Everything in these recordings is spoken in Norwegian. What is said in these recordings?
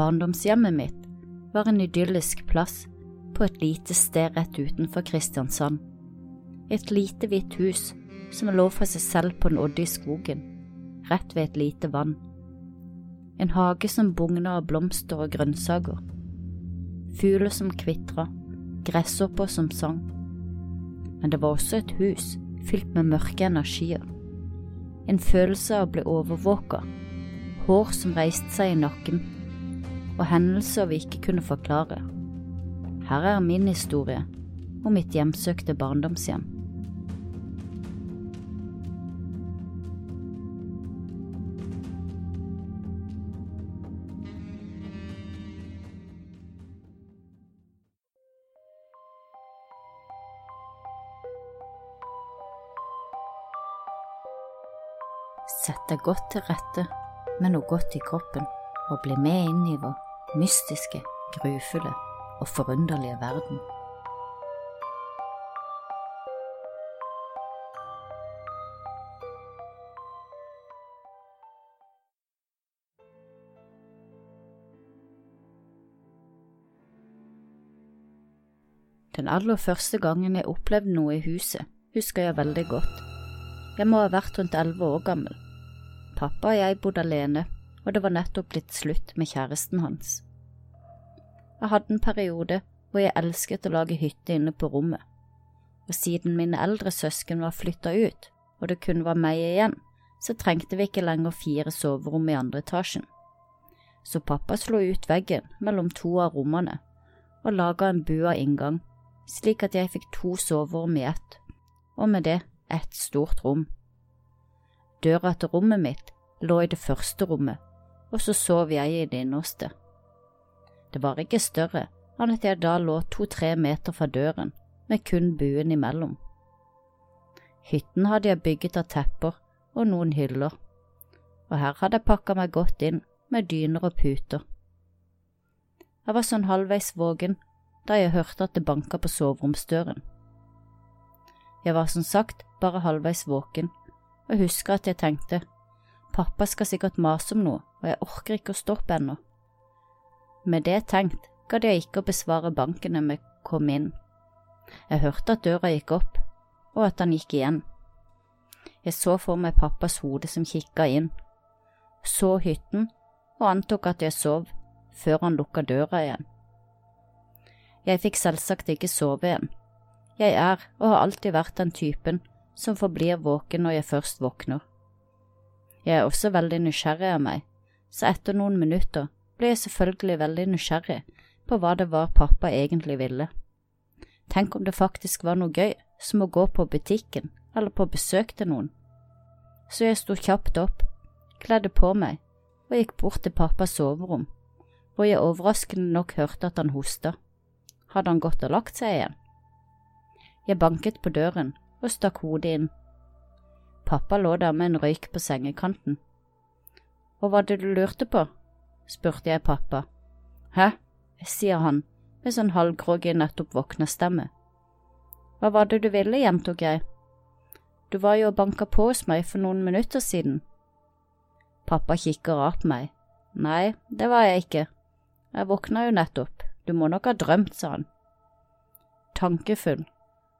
Barndomshjemmet mitt var en idyllisk plass på et lite sted rett utenfor Kristiansand. Et lite hvitt hus som lå for seg selv på en odde i skogen, rett ved et lite vann. En hage som bugna av blomster og grønnsaker. Fugler som kvitra, gresshopper som sang. Men det var også et hus fylt med mørke energier. En følelse av å bli overvåka, hår som reiste seg i nakken, og hendelser vi ikke kunne forklare. Her er min historie om mitt hjemsøkte barndomshjem. Sett deg godt til rette med noe godt i kroppen, og bli med inn i vår mystiske, grufulle og forunderlige verden. Den aller første gangen jeg opplevde noe i huset, husker jeg veldig godt. Jeg må ha vært rundt elleve år gammel. Pappa og jeg bodde alene, og det var nettopp blitt slutt med kjæresten hans. Jeg hadde en periode hvor jeg elsket å lage hytte inne på rommet, og siden mine eldre søsken var flytta ut, og det kun var meg igjen, så trengte vi ikke lenger fire soverom i andre etasjen. Så pappa slo ut veggen mellom to av rommene og laga en bua inngang, slik at jeg fikk to soverom i ett, og med det ett stort rom. Døra til rommet mitt lå i det første rommet, og så sov jeg i det innerste. Det var ikke større enn at jeg da lå to–tre meter fra døren, med kun buen imellom. Hytten hadde jeg bygget av tepper og noen hyller, og her hadde jeg pakka meg godt inn med dyner og puter. Jeg var sånn halvveis våken da jeg hørte at det banka på soveromsdøren. Jeg var som sagt bare halvveis våken, og husker at jeg tenkte, pappa skal sikkert mase om noe, og jeg orker ikke å stoppe ennå. Med det tenkt gadd jeg ikke å besvare banken når vi kom inn. Jeg hørte at døra gikk opp, og at han gikk igjen. Jeg så for meg pappas hode som kikka inn, så hytten og antok at jeg sov, før han lukka døra igjen. Jeg fikk selvsagt ikke sove igjen. Jeg er og har alltid vært den typen som forblir våken når jeg først våkner. Jeg er også veldig nysgjerrig av meg, så etter noen minutter ble jeg selvfølgelig veldig nysgjerrig på hva det var pappa egentlig ville. Tenk om det faktisk var noe gøy, som å gå på butikken eller på besøk til noen. Så jeg sto kjapt opp, kledde på meg og gikk bort til pappas soverom, hvor jeg overraskende nok hørte at han hosta. Hadde han gått og lagt seg igjen? Jeg banket på døren og stakk hodet inn. Pappa lå der med en røyk på sengekanten. Hva hva det du lurte på? spurte jeg pappa. Hæ? sier han med sånn halvgroggy nettopp våkna stemme. Hva var det du ville, gjentok jeg. Du var jo og banka på hos meg for noen minutter siden. Pappa kikker av på meg. Nei, det var jeg ikke. Jeg våkna jo nettopp, du må nok ha drømt, sa han. Tankefull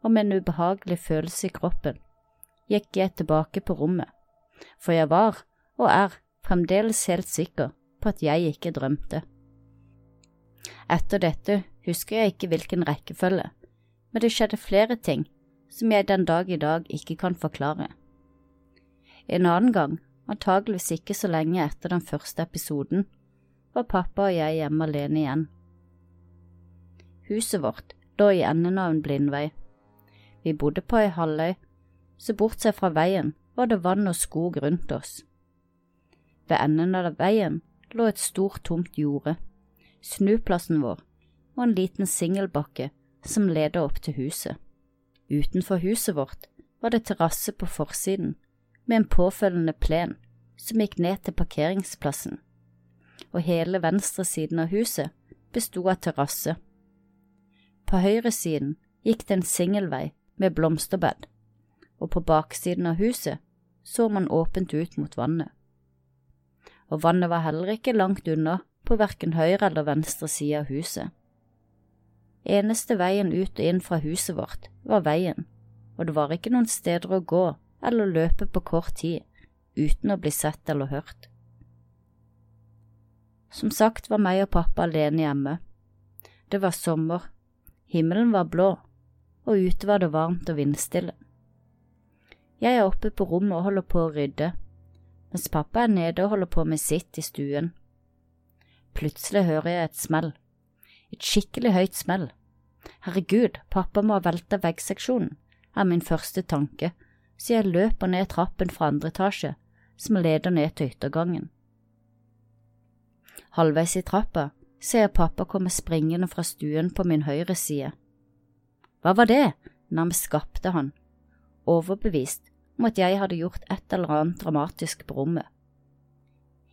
og med en ubehagelig følelse i kroppen gikk jeg tilbake på rommet, for jeg var, og er, fremdeles helt sikker på at jeg ikke drømte. Etter dette husker jeg ikke hvilken rekkefølge, men det skjedde flere ting som jeg den dag i dag ikke kan forklare. En annen gang, antageligvis ikke så lenge etter den første episoden, var pappa og jeg hjemme alene igjen. Huset vårt lå i enden av en blindvei. Vi bodde på ei halvøy, så bortsett fra veien var det vann og skog rundt oss. Ved enden av veien lå et stort, tomt jorde, snuplassen vår og en liten singelbakke som leder opp til huset. Utenfor huset vårt var det terrasse på forsiden med en påfølgende plen som gikk ned til parkeringsplassen, og hele venstresiden av huset besto av terrasse. På høyresiden gikk det en singelvei med blomsterbed, og på baksiden av huset så man åpent ut mot vannet og vannet var heller ikke langt unna på verken høyre eller venstre side av huset. Eneste veien ut og inn fra huset vårt var veien, og det var ikke noen steder å gå eller løpe på kort tid uten å bli sett eller hørt. Som sagt var meg og pappa alene hjemme. Det var sommer, himmelen var blå, og ute var det varmt og vindstille. Jeg er oppe på rommet og holder på å rydde, mens pappa er nede og holder på med sitt i stuen. Plutselig hører jeg et smell, et skikkelig høyt smell. Herregud, pappa må ha velta veggseksjonen, er min første tanke, så jeg løper ned trappen fra andre etasje, som leder ned til yttergangen. Halvveis i trappa ser jeg pappa komme springende fra stuen på min høyre side. Hva var det? nærmest skapte han, overbevist om at jeg hadde gjort et eller annet dramatisk på rommet.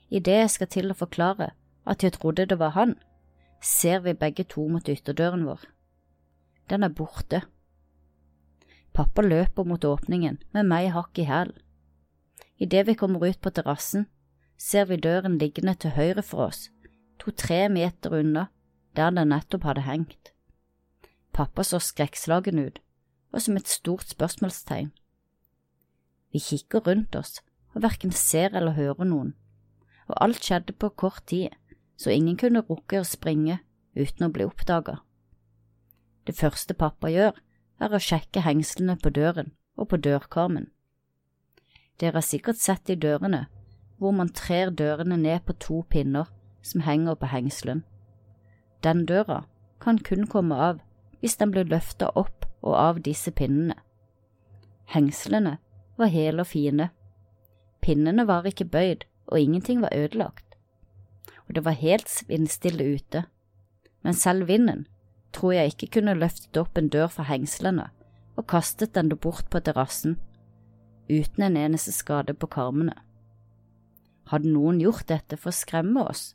Idet jeg skal til å forklare at jeg trodde det var han, ser vi begge to mot ytterdøren vår. Den er borte. Pappa løper mot åpningen med meg hakk i hæl. Idet vi kommer ut på terrassen, ser vi døren liggende til høyre for oss, to–tre meter unna der den nettopp hadde hengt. Pappa så skrekkslagen ut, og som et stort spørsmålstegn. Vi kikker rundt oss og verken ser eller hører noen, og alt skjedde på kort tid, så ingen kunne rukke å springe uten å bli oppdaget. Det første pappa gjør, er å sjekke hengslene på døren og på dørkarmen. Dere har sikkert sett i dørene hvor man trer dørene ned på to pinner som henger på hengselen. Den døra kan kun komme av hvis den blir løftet opp og av disse pinnene. Hengslene var hele og fine. Pinnene var ikke bøyd, og ingenting var ødelagt. Og det var helt vindstille ute, men selv vinden tror jeg ikke kunne løftet opp en dør fra hengslene og kastet den bort på terrassen, uten en eneste skade på karmene. Hadde noen gjort dette for å skremme oss?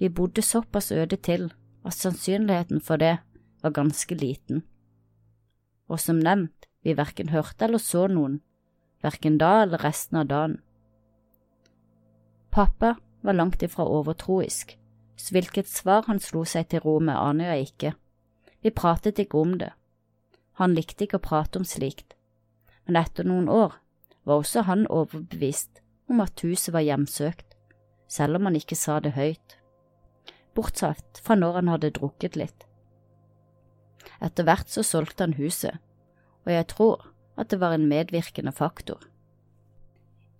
Vi bodde såpass øde til at sannsynligheten for det var ganske liten. Og som nevnt, vi verken hørte eller så noen, verken da eller resten av dagen. Pappa var langt ifra overtroisk, så hvilket svar han slo seg til ro med, aner jeg ikke. Vi pratet ikke om det. Han likte ikke å prate om slikt, men etter noen år var også han overbevist om at huset var hjemsøkt, selv om han ikke sa det høyt bortsatt fra når han hadde drukket litt. Etter hvert så solgte han huset, og jeg tror at det var en medvirkende faktor.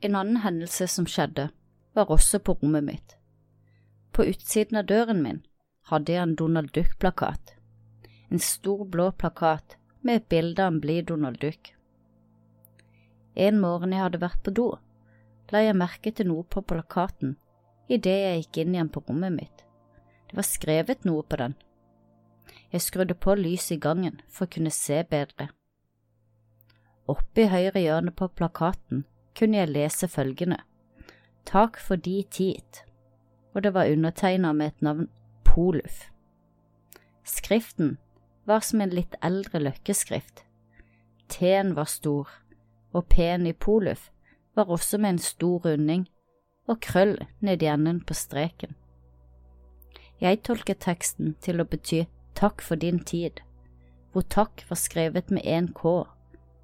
En annen hendelse som skjedde, var også på rommet mitt. På utsiden av døren min hadde jeg en Donald Duck-plakat, en stor blå plakat med et bilde av en blid Donald Duck. En morgen jeg hadde vært på do, la jeg merke til noe på plakaten idet jeg gikk inn igjen på rommet mitt. Det var skrevet noe på den. Jeg skrudde på lyset i gangen for å kunne se bedre. Oppe i høyre hjørne på plakaten kunne jeg lese følgende Takk for de tid, og det var undertegnet med et navn Poluf. Skriften var som en litt eldre løkkeskrift. T-en var stor, og P-en i Poluf var også med en stor runding og krøll ned i enden på streken. Jeg tolket teksten til å bety takk for din tid, hvor takk var skrevet med én K,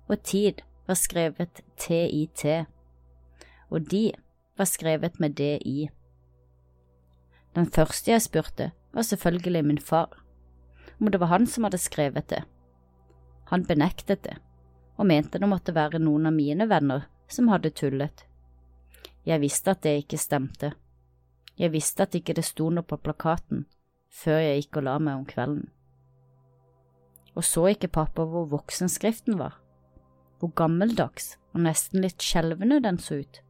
og tid var skrevet TIT, og de var skrevet med DI. Den første jeg spurte, var selvfølgelig min far, om det var han som hadde skrevet det. Han benektet det, og mente det måtte være noen av mine venner som hadde tullet. Jeg visste at det ikke stemte. Jeg visste at ikke det sto noe på plakaten før jeg gikk og la meg om kvelden. Og så ikke pappa hvor voksenskriften var, hvor gammeldags og nesten litt skjelvende den så ut.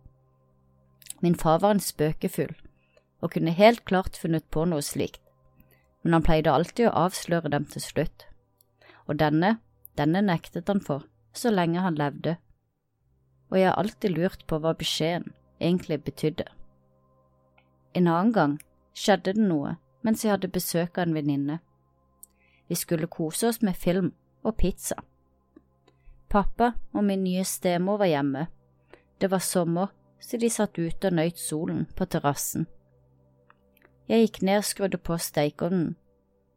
Min far var en spøkefull og kunne helt klart funnet på noe slikt, men han pleide alltid å avsløre dem til slutt, og denne, denne nektet han for så lenge han levde, og jeg har alltid lurt på hva beskjeden egentlig betydde. En annen gang skjedde det noe mens jeg hadde besøk av en venninne. Vi skulle kose oss med film og pizza. Pappa og min nye stemor var hjemme. Det var sommer, så de satt ute og nøyt solen på terrassen. Jeg gikk ned og skrudde på stekeovnen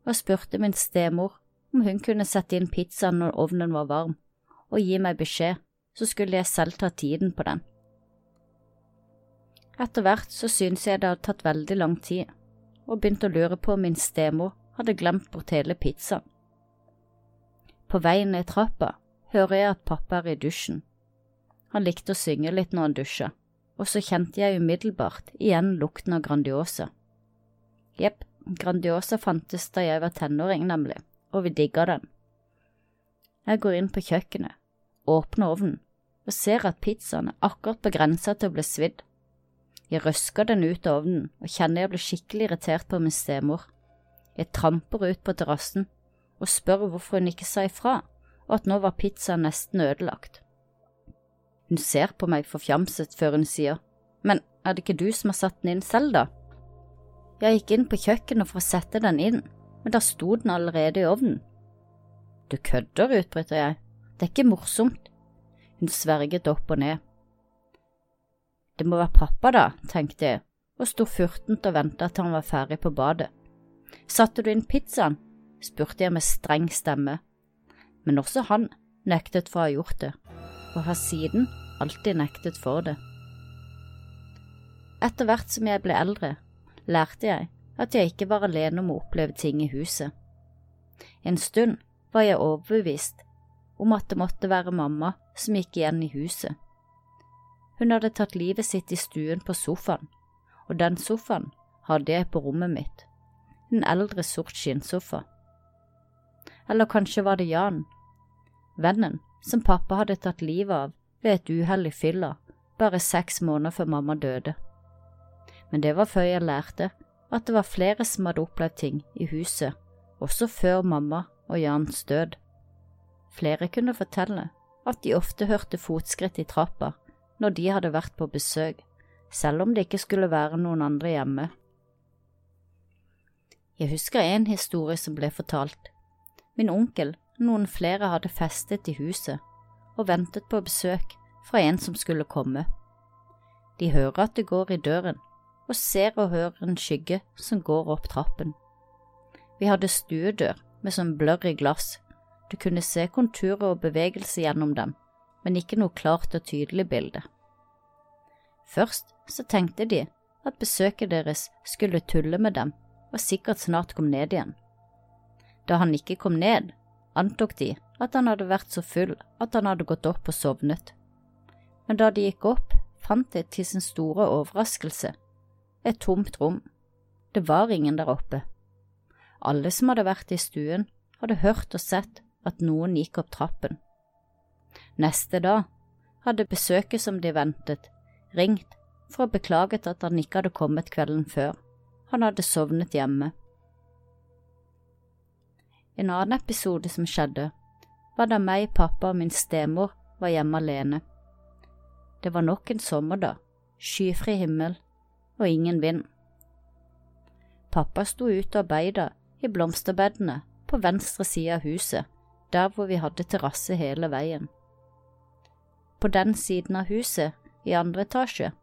og spurte min stemor om hun kunne sette inn pizzaen når ovnen var varm, og gi meg beskjed, så skulle jeg selv ta tiden på den. Etter hvert så syntes jeg det hadde tatt veldig lang tid, og begynte å lure på om min stemor hadde glemt bort hele pizzaen. På veien ned trappa hører jeg at pappa er i dusjen. Han likte å synge litt når han dusja, og så kjente jeg umiddelbart igjen lukten av Grandiosa. Jepp, Grandiosa fantes da jeg var tenåring, nemlig, og vi digga den. Jeg går inn på kjøkkenet, åpner ovnen og ser at pizzaen er akkurat på grensa til å bli svidd. Jeg røsker den ut av ovnen og kjenner jeg blir skikkelig irritert på min stemor. Jeg tramper ut på terrassen og spør hvorfor hun ikke sa ifra, og at nå var pizzaen nesten ødelagt. Hun ser på meg forfjamset før hun sier, men er det ikke du som har satt den inn selv, da? Jeg gikk inn på kjøkkenet for å sette den inn, men da sto den allerede i ovnen. Du kødder, utbryter jeg, det er ikke morsomt. Hun sverget opp og ned. Det må være pappa, da, tenkte jeg, og sto furtent og ventet til han var ferdig på badet. Satte du inn pizzaen? spurte jeg med streng stemme, men også han nektet for å ha gjort det, og har siden alltid nektet for det. Etter hvert som jeg ble eldre, lærte jeg at jeg ikke var alene om å oppleve ting i huset. En stund var jeg overbevist om at det måtte være mamma som gikk igjen i huset. Hun hadde tatt livet sitt i stuen på sofaen, og den sofaen hadde jeg på rommet mitt, en eldre sort skinnsofa. Eller kanskje var det Jan, vennen som pappa hadde tatt livet av ved et uhell i fylla bare seks måneder før mamma døde. Men det var før jeg lærte at det var flere som hadde opplevd ting i huset, også før mamma og Jans død. Flere kunne fortelle at de ofte hørte fotskritt i trappa når de hadde vært på besøk, selv om det ikke skulle være noen andre hjemme. Jeg husker en historie som ble fortalt. Min onkel noen flere hadde festet i huset og ventet på besøk fra en som skulle komme. De hører at det går i døren, og ser og hører en skygge som går opp trappen. Vi hadde stuedør med sånn blurry glass, du kunne se konturer og bevegelse gjennom dem, men ikke noe klart og tydelig bilde. Først så tenkte de at besøket deres skulle tulle med dem og sikkert snart kom ned igjen. Da han ikke kom ned, antok de at han hadde vært så full at han hadde gått opp og sovnet. Men da de gikk opp, fant de til sin store overraskelse et tomt rom. Det var ingen der oppe. Alle som hadde vært i stuen, hadde hørt og sett at noen gikk opp trappen. Neste dag hadde besøket som de ventet, ringt for å beklage at han ikke hadde kommet kvelden før. Han hadde sovnet hjemme. En annen episode som skjedde, var da meg, pappa og min stemor var hjemme alene. Det var nok en sommerdag, skyfri himmel og ingen vind. Pappa sto ute og arbeida i blomsterbedene på venstre side av huset, der hvor vi hadde terrasse hele veien. På den siden av huset, i andre etasje,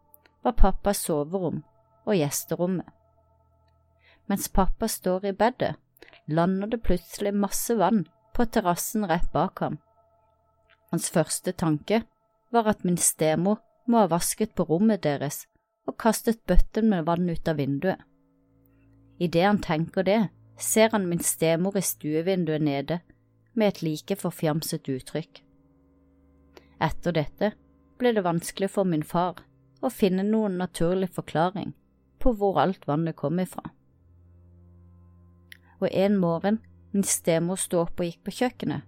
var pappas soverom og gjesterommet. Mens pappa står i bedet, lander det plutselig masse vann på terrassen rett bak ham. Hans første tanke var at min stemor må ha vasket på rommet deres og kastet bøtten med vann ut av vinduet. Idet han tenker det, ser han min stemor i stuevinduet nede med et like forfjamset uttrykk. Etter dette ble det vanskelig for min far å finne noen naturlig forklaring på hvor alt vannet kom ifra. Og en morgen min stemor sto opp og gikk på kjøkkenet,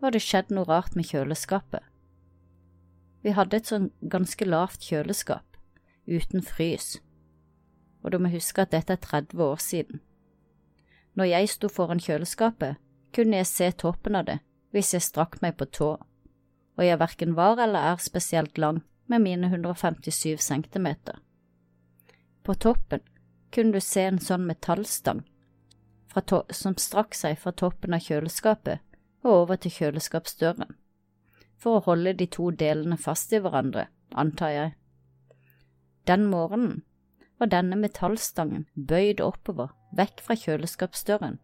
var det skjedd noe rart med kjøleskapet. Vi hadde et sånn ganske lavt kjøleskap, uten frys, og du må huske at dette er 30 år siden. Når jeg sto foran kjøleskapet, kunne jeg se toppen av det hvis jeg strakk meg på tå og jeg verken var eller er spesielt lang med mine 157 centimeter. På toppen kunne du se en sånn metallstang som strakk seg fra toppen av kjøleskapet og over til kjøleskapsdøren, for å holde de to delene fast i hverandre, antar jeg. Den morgenen var denne metallstangen bøyd oppover, vekk fra kjøleskapsdøren,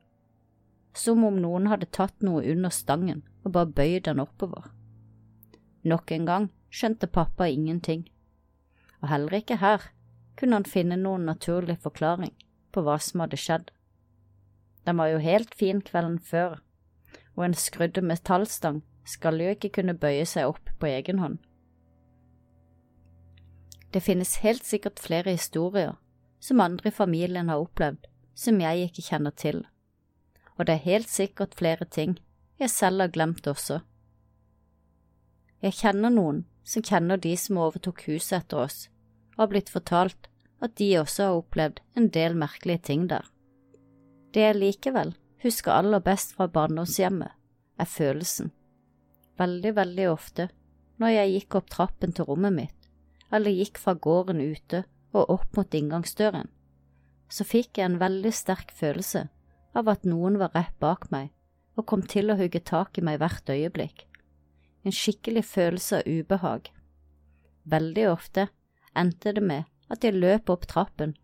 som om noen hadde tatt noe under stangen og bare bøyd den oppover. Nok en gang skjønte pappa ingenting, og heller ikke her kunne han finne noen naturlig forklaring på hva som hadde skjedd. Den var jo helt fin kvelden før, og en skrudd metallstang skal jo ikke kunne bøye seg opp på egen hånd. Det finnes helt sikkert flere historier som andre i familien har opplevd, som jeg ikke kjenner til, og det er helt sikkert flere ting jeg selv har glemt også. Jeg kjenner noen som kjenner de som overtok huset etter oss, og har blitt fortalt at de også har opplevd en del merkelige ting der. Det jeg likevel husker aller best fra barndomshjemmet, er følelsen. Veldig, veldig ofte, når jeg gikk opp trappen til rommet mitt, eller gikk fra gården ute og opp mot inngangsdøren, så fikk jeg en veldig sterk følelse av at noen var rett bak meg og kom til å hugge tak i meg hvert øyeblikk. En skikkelig følelse av ubehag. Veldig ofte endte det med at jeg løp opp trappen,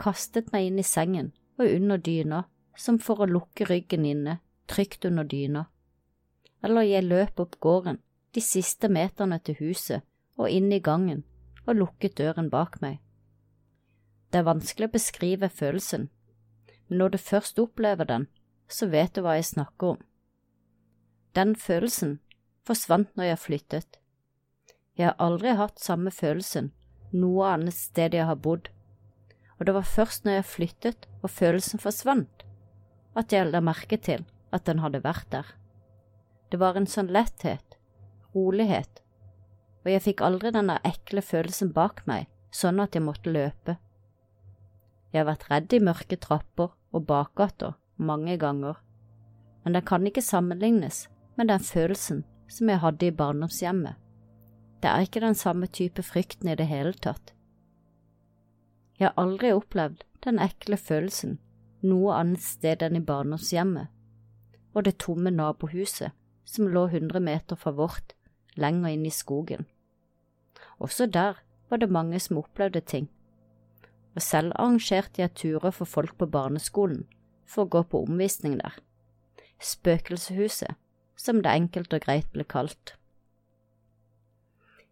kastet meg inn i sengen og under dyna, som for å lukke ryggen inne, trygt under dyna. Eller jeg løp opp gården, de siste meterne til huset, og inn i gangen og lukket døren bak meg. Det er vanskelig å beskrive følelsen, men når du først opplever den, så vet du hva jeg snakker om. Den følelsen forsvant når jeg flyttet. Jeg har aldri hatt samme følelsen noe annet sted jeg har bodd, og det var først når jeg flyttet og følelsen forsvant, at jeg la merke til at den hadde vært der. Det var en sånn letthet, rolighet og jeg fikk aldri denne ekle følelsen bak meg, sånn at jeg måtte løpe. Jeg har vært redd i mørke trapper og bakgater mange ganger, men den kan ikke sammenlignes med den følelsen som jeg hadde i barndomshjemmet. Det er ikke den samme type frykten i det hele tatt. Jeg har aldri opplevd den ekle følelsen noe annet sted enn i barndomshjemmet og det tomme nabohuset som lå hundre meter fra vårt lenger inn i skogen. Også der var det mange som opplevde ting, og selv arrangerte jeg turer for folk på barneskolen for å gå på omvisning der. Spøkelseshuset, som det enkelt og greit ble kalt.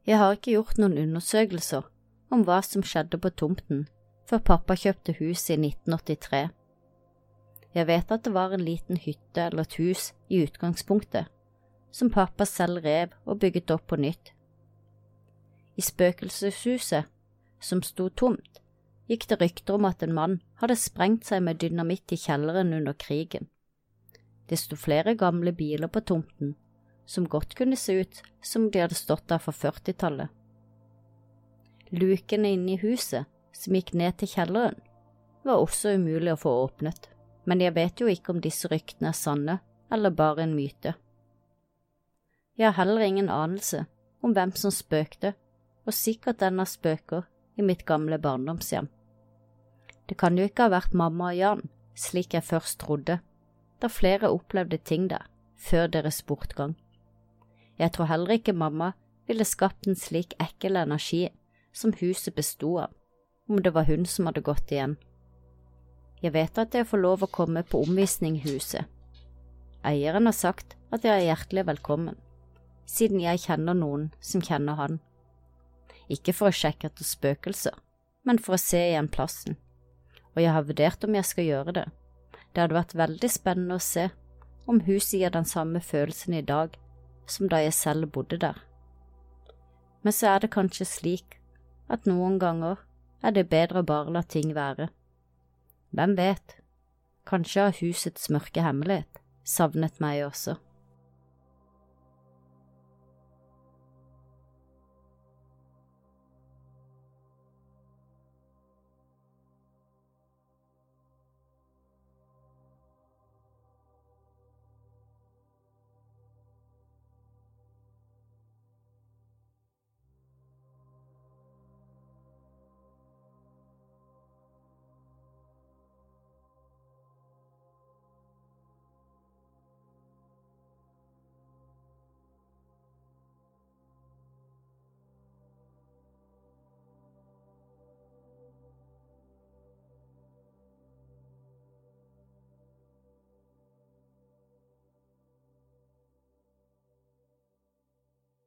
Jeg har ikke gjort noen undersøkelser om hva som skjedde på tomten før pappa kjøpte huset i 1983. Jeg vet at det var en liten hytte eller et hus i utgangspunktet, som pappa selv rev og bygget opp på nytt. I spøkelseshuset, som sto tomt, gikk det rykter om at en mann hadde sprengt seg med dynamitt i kjelleren under krigen. Det sto flere gamle biler på tomten, som godt kunne se ut som de hadde stått der for 40-tallet. Lukene inne i huset, som gikk ned til kjelleren, var også umulig å få åpnet, men jeg vet jo ikke om disse ryktene er sanne eller bare en myte. Jeg har heller ingen anelse om hvem som spøkte, og sikkert denne spøker i mitt gamle barndomshjem. Det kan jo ikke ha vært mamma og Jan, slik jeg først trodde, da flere opplevde ting der før deres bortgang. Jeg tror heller ikke mamma ville skapt en slik ekkel energi som huset besto av, om det var hun som hadde gått igjen. Jeg vet at jeg får lov å komme på omvisning i huset. Eieren har sagt at jeg er hjertelig velkommen siden jeg kjenner noen som kjenner han. Ikke for å sjekke etter spøkelser, men for å se igjen plassen, og jeg har vurdert om jeg skal gjøre det. Det hadde vært veldig spennende å se om huset gir den samme følelsen i dag som da jeg selv bodde der. Men så er det kanskje slik at noen ganger er det bedre å bare la ting være. Hvem vet, kanskje har husets mørke hemmelighet savnet meg også.